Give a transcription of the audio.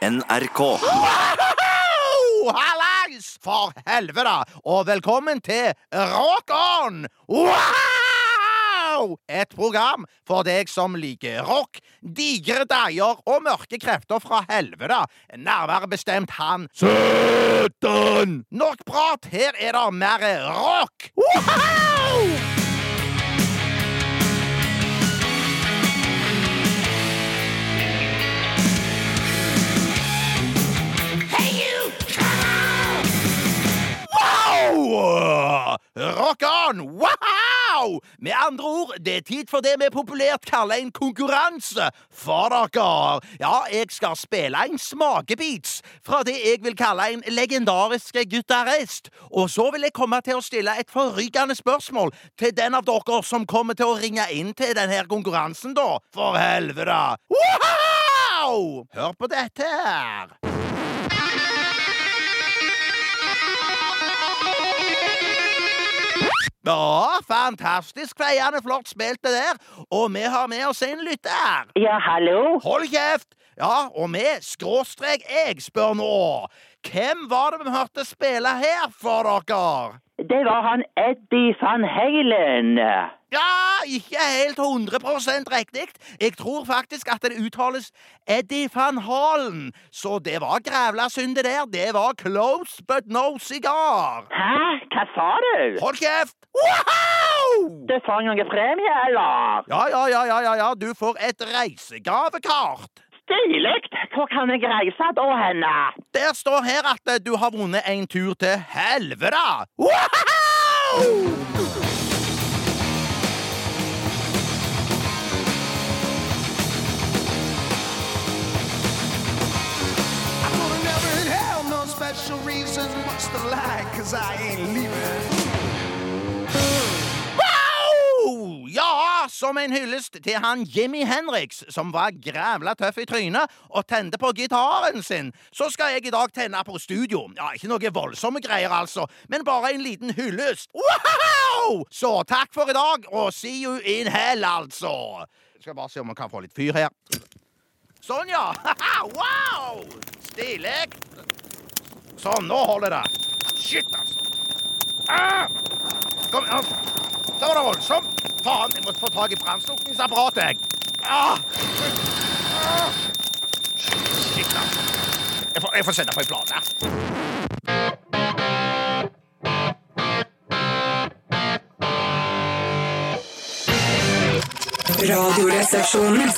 NRK. Hallais! For helvete! Og velkommen til Rock On! Wow! Et program for deg som liker rock, digre deier og mørke krefter fra helvete. Nærmere bestemt han Satan! Nok prat, her er det mer rock! Wow! On! Wow! Med andre ord, det er tid for det vi populært kaller en konkurranse for dere. Ja, jeg skal spille en smakebeats fra det jeg vil kalle en legendarisk gitarist. Og så vil jeg komme til å stille et forrykende spørsmål til den av dere som kommer til å ringe inn til denne konkurransen, da. For helvete! Wow! Hør på dette her. Fantastisk feiende flott spilt det der. Og vi har med oss en lytter. Ja, hallo? Hold kjeft! Ja, og vi, skråstrek jeg, spør nå. Hvem var det vi hørte spille her for dere? Det var han Eddie van Halen. Ja, ikke helt 100% riktig. Jeg tror faktisk at det uttales Eddie van Halen. Så det var grævla synd, det der. Det var close but no cigar. Hæ? Hva sa du? Hold kjeft! Wow! Du får noen premie, eller? Ja, ja, ja, ja, ja, ja. Du får et reisegavekart. Stilig! Hvor kan jeg reise da henne? Der står her at eh, du har vunnet en tur til helvete! Wow! I'm gonna never in hell, no special reason, what's the lie? cause I ain't leaving. Som en hyllest til han Jimmy Henriks, som var grævla tøff i trynet og tente på gitaren sin, så skal jeg i dag tenne på studio. Ja, Ikke noe voldsomme greier, altså, men bare en liten hyllest. Wow! Så takk for i dag, og see you in hell, altså. Jeg skal bare se om vi kan få litt fyr her. Sånn, ja. wow! Stilig. Sånn, nå holder det. Shit, altså. Ah! Kom altså. Det var da voldsomt. Faen, jeg måtte få tak i brannslukningsapparatet, jeg. Ah! Shit, altså. Jeg får, jeg får sette på en plate. Radioresepsjonen.